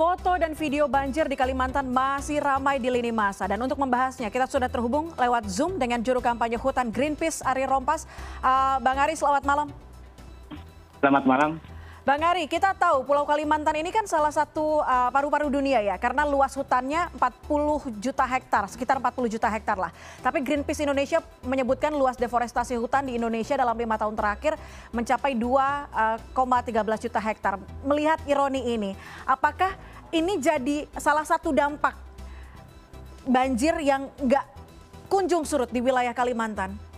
Foto dan video banjir di Kalimantan masih ramai di lini masa dan untuk membahasnya kita sudah terhubung lewat Zoom dengan juru kampanye hutan Greenpeace Ari Rompas. Uh, Bang Ari, selamat malam. Selamat malam. Bang Ari, kita tahu Pulau Kalimantan ini kan salah satu uh, paru-paru uh, dunia ya, karena luas hutannya 40 juta hektar, sekitar 40 juta hektar lah. Tapi Greenpeace Indonesia menyebutkan luas deforestasi hutan di Indonesia dalam lima tahun terakhir mencapai 2,13 uh, juta hektar. Melihat ironi ini, apakah ini jadi salah satu dampak banjir yang nggak kunjung surut di wilayah Kalimantan?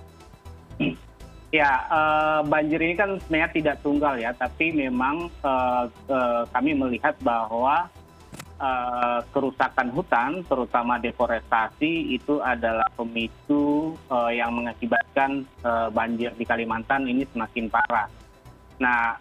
Ya, uh, banjir ini kan sebenarnya tidak tunggal ya, tapi memang uh, uh, kami melihat bahwa kerusakan hutan, terutama deforestasi, itu adalah pemicu yang mengakibatkan banjir di Kalimantan ini semakin parah. Nah,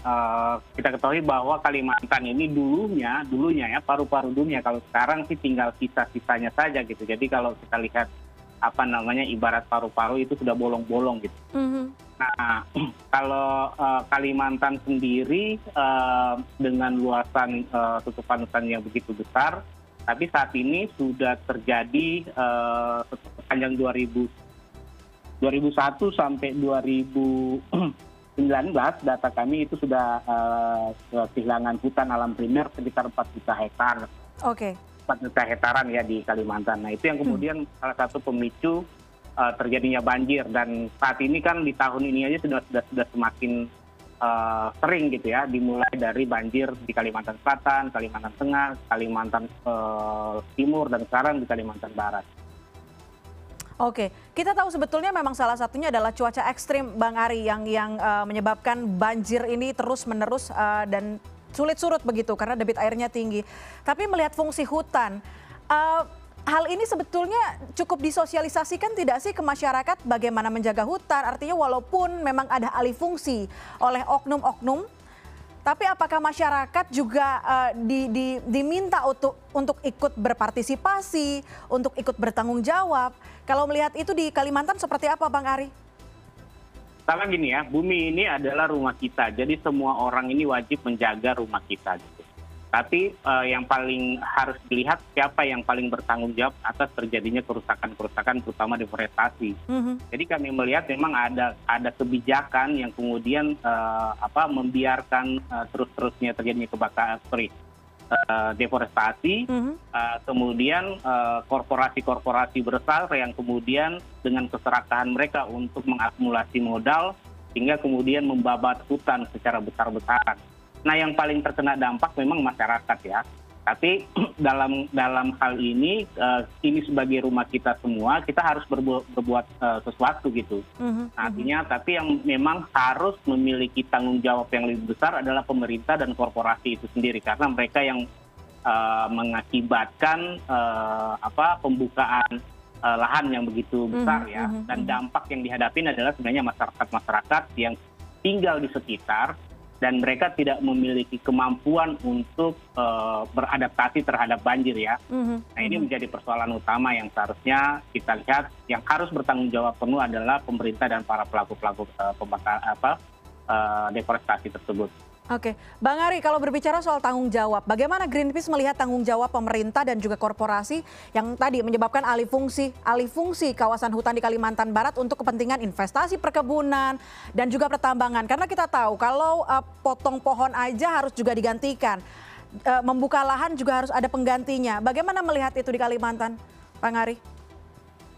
kita ketahui bahwa Kalimantan ini dulunya, dulunya ya paru-paru dunia. Kalau sekarang sih tinggal sisa-sisanya saja gitu. Jadi kalau kita lihat apa namanya ibarat paru-paru itu sudah bolong-bolong gitu. Mm -hmm. Nah, kalau uh, Kalimantan sendiri uh, dengan luasan uh, tutupan hutan yang begitu besar, tapi saat ini sudah terjadi uh, sepanjang 2000, 2001 sampai 2019 data kami itu sudah uh, kehilangan hutan alam primer sekitar 4 juta hektar. Oke. Okay. 4 juta hektaran ya di Kalimantan. Nah itu yang kemudian hmm. salah satu pemicu terjadinya banjir dan saat ini kan di tahun ini aja sudah sudah sudah semakin uh, sering gitu ya dimulai dari banjir di Kalimantan Selatan, Kalimantan Tengah, Kalimantan uh, Timur dan sekarang di Kalimantan Barat. Oke, kita tahu sebetulnya memang salah satunya adalah cuaca ekstrim, Bang Ari, yang yang uh, menyebabkan banjir ini terus menerus uh, dan sulit surut begitu karena debit airnya tinggi. Tapi melihat fungsi hutan, uh, hal ini sebetulnya cukup disosialisasikan tidak sih ke masyarakat bagaimana menjaga hutan? Artinya walaupun memang ada alih fungsi oleh oknum-oknum, tapi apakah masyarakat juga uh, di, di, diminta untuk untuk ikut berpartisipasi, untuk ikut bertanggung jawab? Kalau melihat itu di Kalimantan seperti apa, Bang Ari? Sama gini ya, bumi ini adalah rumah kita, jadi semua orang ini wajib menjaga rumah kita. Gitu tapi uh, yang paling harus dilihat siapa yang paling bertanggung jawab atas terjadinya kerusakan kerusakan terutama deforestasi. Mm-hmm. Jadi kami melihat memang ada ada kebijakan yang kemudian uh, apa membiarkan uh, terus-terusnya terjadinya kebakaran sorry uh, deforestasi, uh, kemudian korporasi-korporasi besar yang kemudian dengan keserakahan mereka untuk mengakumulasi modal sehingga kemudian membabat hutan secara besar-besaran nah yang paling terkena dampak memang masyarakat ya tapi dalam dalam hal ini uh, ini sebagai rumah kita semua kita harus berbuat, berbuat uh, sesuatu gitu mm-hmm. artinya tapi yang memang harus memiliki tanggung jawab yang lebih besar adalah pemerintah dan korporasi itu sendiri karena mereka yang uh, mengakibatkan uh, apa pembukaan uh, lahan yang begitu besar mm-hmm. ya mhm, dan mhm. dampak yang dihadapi adalah sebenarnya masyarakat masyarakat yang tinggal di sekitar dan mereka tidak memiliki kemampuan untuk uh, beradaptasi terhadap banjir ya. Mm-hmm. Nah ini menjadi persoalan utama yang seharusnya kita lihat yang harus bertanggung jawab penuh adalah pemerintah dan para pelaku pelaku uh, pembakar apa uh, deforestasi tersebut. Oke, Bang Ari, kalau berbicara soal tanggung jawab, bagaimana Greenpeace melihat tanggung jawab pemerintah dan juga korporasi yang tadi menyebabkan alih fungsi, alih fungsi kawasan hutan di Kalimantan Barat untuk kepentingan investasi perkebunan dan juga pertambangan? Karena kita tahu kalau uh, potong pohon aja harus juga digantikan, uh, membuka lahan juga harus ada penggantinya. Bagaimana melihat itu di Kalimantan, Bang Ari?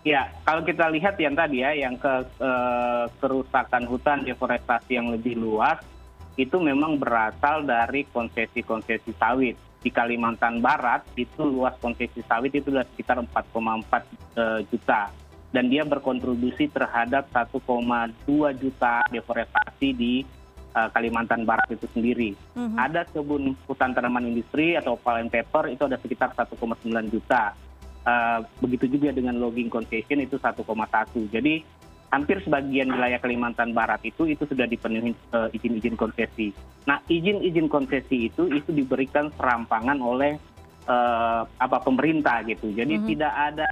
Ya, kalau kita lihat yang tadi ya, yang ke uh, kerusakan hutan, deforestasi yang lebih luas, itu memang berasal dari konsesi konsesi sawit di Kalimantan Barat itu luas konsesi sawit itu sudah sekitar 4,4 eh, juta dan dia berkontribusi terhadap 1,2 juta deforestasi di uh, Kalimantan Barat itu sendiri. -hmm. Ada kebun hutan tanaman industri atau palen paper itu ada sekitar 1,9 juta. Uh, begitu juga dengan logging concession itu 1,1. Jadi hampir sebagian wilayah Kalimantan Barat itu itu sudah dipenuhi uh, izin-izin konsesi. Nah, izin-izin konsesi itu itu diberikan serampangan oleh uh, apa pemerintah gitu. Jadi mm -hmm. tidak ada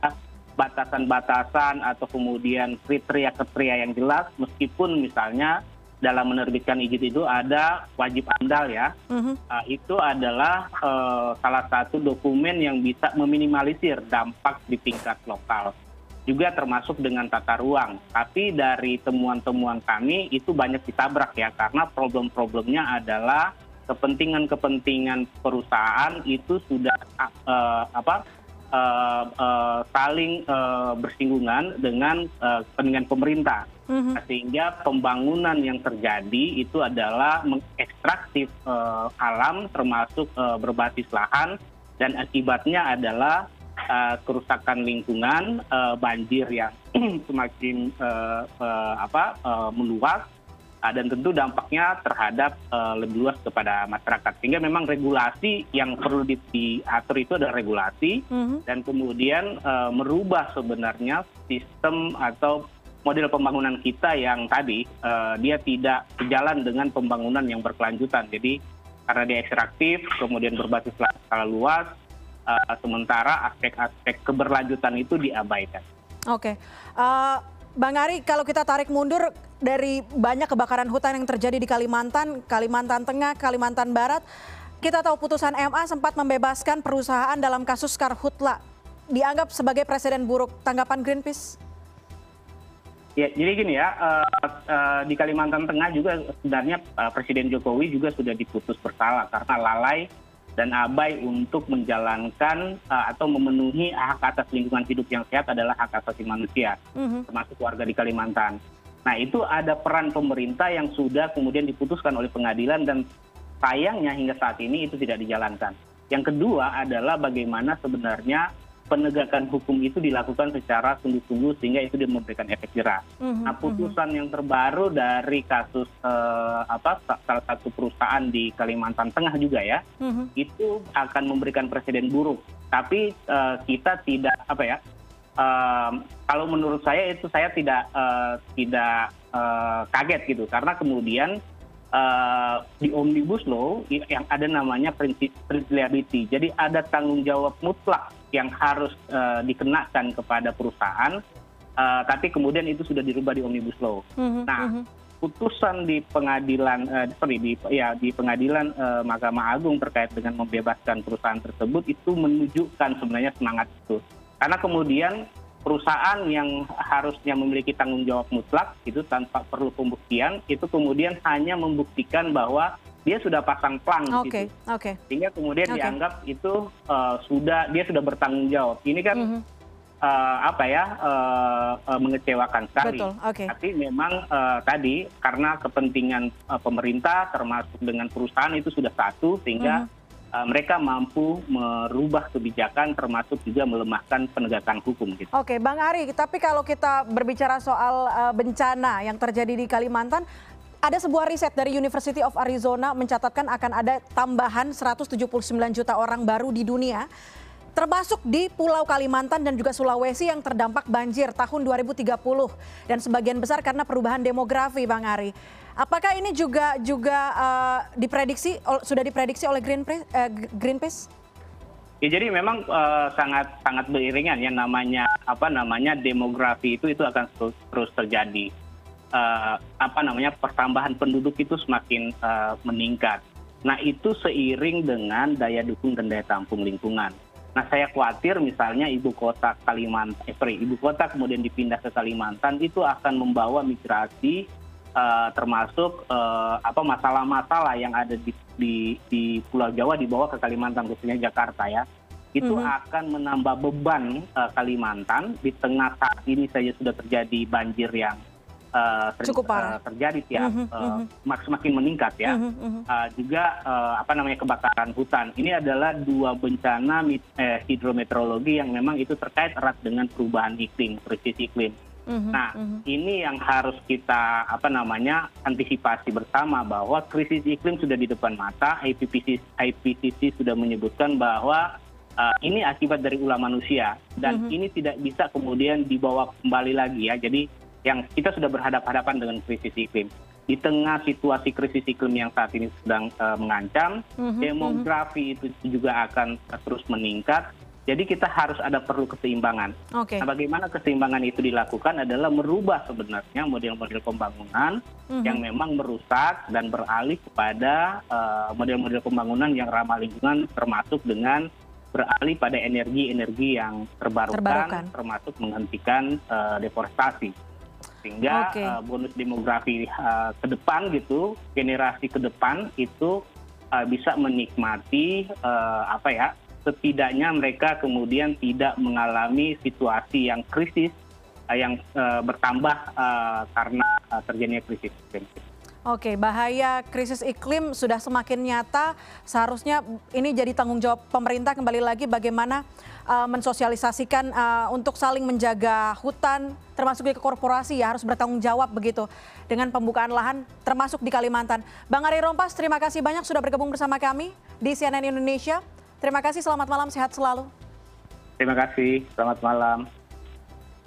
batasan-batasan atau kemudian kriteria-kriteria yang jelas meskipun misalnya dalam menerbitkan izin itu ada wajib amdal ya. Mhm. Uh, itu adalah uh, salah satu dokumen yang bisa meminimalisir dampak di tingkat lokal. Juga termasuk dengan tata ruang. Tapi dari temuan-temuan kami itu banyak ditabrak ya karena problem-problemnya adalah kepentingan-kepentingan perusahaan itu sudah apa uh, uh, saling bersinggungan dengan kepentingan pemerintah Mhm. sehingga pembangunan yang terjadi itu adalah mengekstraktif eh, alam termasuk eh, berbasis lahan dan akibatnya adalah eh, kerusakan lingkungan eh, banjir yang semakin eh, eh, apa eh, meluas ah, dan tentu dampaknya terhadap eh, lebih luas kepada masyarakat sehingga memang regulasi yang perlu di- diatur itu adalah regulasi Mhm. dan kemudian eh, merubah sebenarnya sistem atau model pembangunan kita yang tadi eh, dia tidak sejalan dengan pembangunan yang berkelanjutan. Jadi karena dia ekstraktif, kemudian berbasis la- skala luas, eh, sementara aspek-aspek keberlanjutan itu diabaikan. Oke, Eh, Bang Ari, kalau kita tarik mundur dari banyak kebakaran hutan yang terjadi di Kalimantan, Kalimantan Tengah, Kalimantan Barat, kita tahu putusan MA sempat membebaskan perusahaan dalam kasus Karhutla dianggap sebagai presiden buruk. Tanggapan Greenpeace? Ya, jadi gini ya, eh, eh, di Kalimantan Tengah juga sebenarnya eh, Presiden Jokowi juga sudah diputus bersalah karena lalai dan abai untuk menjalankan eh, atau memenuhi hak atas lingkungan hidup yang sehat adalah hak asasi manusia. Mhm. termasuk warga di Kalimantan. Nah itu ada peran pemerintah yang sudah kemudian diputuskan oleh pengadilan dan sayangnya hingga saat ini itu tidak dijalankan. Yang kedua adalah bagaimana sebenarnya penegakan hukum itu dilakukan secara sungguh-sungguh sehingga itu dia memberikan efek jerah. Mhm, Nah putusan yang terbaru dari kasus eh, apa sa- salah satu perusahaan di Kalimantan Tengah juga ya mhm. itu akan memberikan presiden buruk. Tapi eh, kita tidak apa ya? em, kalau menurut saya itu saya tidak eh, tidak eh, kaget gitu karena kemudian eh, di omnibus law yang ada namanya prinsip prinsip liability. Jadi ada tanggung jawab mutlak yang harus eh, dikenakan kepada perusahaan. eh, tapi kemudian itu sudah dirubah di omnibus law. Mhm, Nah, mhm. putusan di pengadilan eh, sorry di ya di pengadilan Mahkamah Agung terkait dengan membebaskan perusahaan tersebut itu menunjukkan sebenarnya semangat itu karena kemudian perusahaan yang harusnya memiliki tanggung jawab mutlak itu tanpa perlu pembuktian itu kemudian hanya membuktikan bahwa dia sudah pasang plang Oke, gitu oke. sehingga kemudian Oke. dianggap itu eh, sudah dia sudah bertanggung jawab ini kan Mhm. eh, apa ya eh, eh, mengecewakan sekali Betul, oke. tapi memang eh, tadi karena kepentingan eh, pemerintah termasuk dengan perusahaan itu sudah satu sehingga Mhm. eh, mereka mampu merubah kebijakan termasuk juga melemahkan penegakan hukum gitu. Oke, Bang Ari, tapi kalau kita berbicara soal eh, bencana yang terjadi di Kalimantan, ada sebuah riset dari University of Arizona mencatatkan akan ada tambahan 179 juta orang baru di dunia, termasuk di Pulau Kalimantan dan juga Sulawesi yang terdampak banjir tahun 2030 dan sebagian besar karena perubahan demografi, Bang Ari. Apakah ini juga juga eh, diprediksi sudah diprediksi oleh Greenpeace? eh, Greenpeace? Ya, jadi memang eh, sangat sangat beriringan ya namanya apa namanya demografi itu itu akan terus, terus terjadi. Eh, apa namanya pertambahan penduduk itu semakin eh, meningkat. Nah itu seiring dengan daya dukung dan daya tampung lingkungan. Nah saya khawatir misalnya ibu kota Kalimantan, eh, sorry, ibu kota kemudian dipindah ke Kalimantan itu akan membawa migrasi eh, termasuk apa masalah-masalah yang ada di, di di Pulau Jawa dibawa ke Kalimantan khususnya Jakarta ya itu Mhm. akan menambah beban eh, Kalimantan di tengah saat ini saja sudah terjadi banjir yang eh, Cukup parah. eh, terjadi tiap Mhm, eh, mhm. mak- semakin meningkat ya Mhm, juga uh, apa namanya kebakaran hutan. Ini adalah dua bencana mit- eh, hidrometeorologi yang memang itu terkait erat dengan perubahan iklim, krisis iklim. Nah, ini yang harus kita apa namanya antisipasi bersama bahwa krisis iklim sudah di depan mata. IPCC, IPCC sudah menyebutkan bahwa uh, ini akibat dari ulah manusia dan Mhm. ini tidak bisa kemudian dibawa kembali lagi ya. Jadi yang kita sudah berhadapan-hadapan dengan krisis iklim. Di tengah situasi krisis iklim yang saat ini sedang uh, mengancam, Mhm, demografi itu juga akan terus meningkat jadi kita harus ada perlu keseimbangan Oke. nah bagaimana keseimbangan itu dilakukan adalah merubah sebenarnya model-model pembangunan Mhm. yang memang merusak dan beralih kepada eh, model-model pembangunan yang ramah lingkungan termasuk dengan beralih pada energi-energi yang terbarukan, Terbarukan. termasuk menghentikan eh, deforestasi sehingga Oke. eh, bonus demografi eh, ke depan gitu generasi ke depan itu eh, bisa menikmati eh, apa ya setidaknya mereka kemudian tidak mengalami situasi yang krisis eh, yang eh, bertambah eh, karena eh, terjadinya krisis. Oke, bahaya krisis iklim sudah semakin nyata. Seharusnya ini jadi tanggung jawab pemerintah kembali lagi bagaimana uh, mensosialisasikan uh, untuk saling menjaga hutan, termasuk di korporasi ya harus bertanggung jawab begitu dengan pembukaan lahan, termasuk di Kalimantan. Bang Ari Rompas, terima kasih banyak sudah bergabung bersama kami di CNN Indonesia. Terima kasih, selamat malam, sehat selalu. Terima kasih, selamat malam.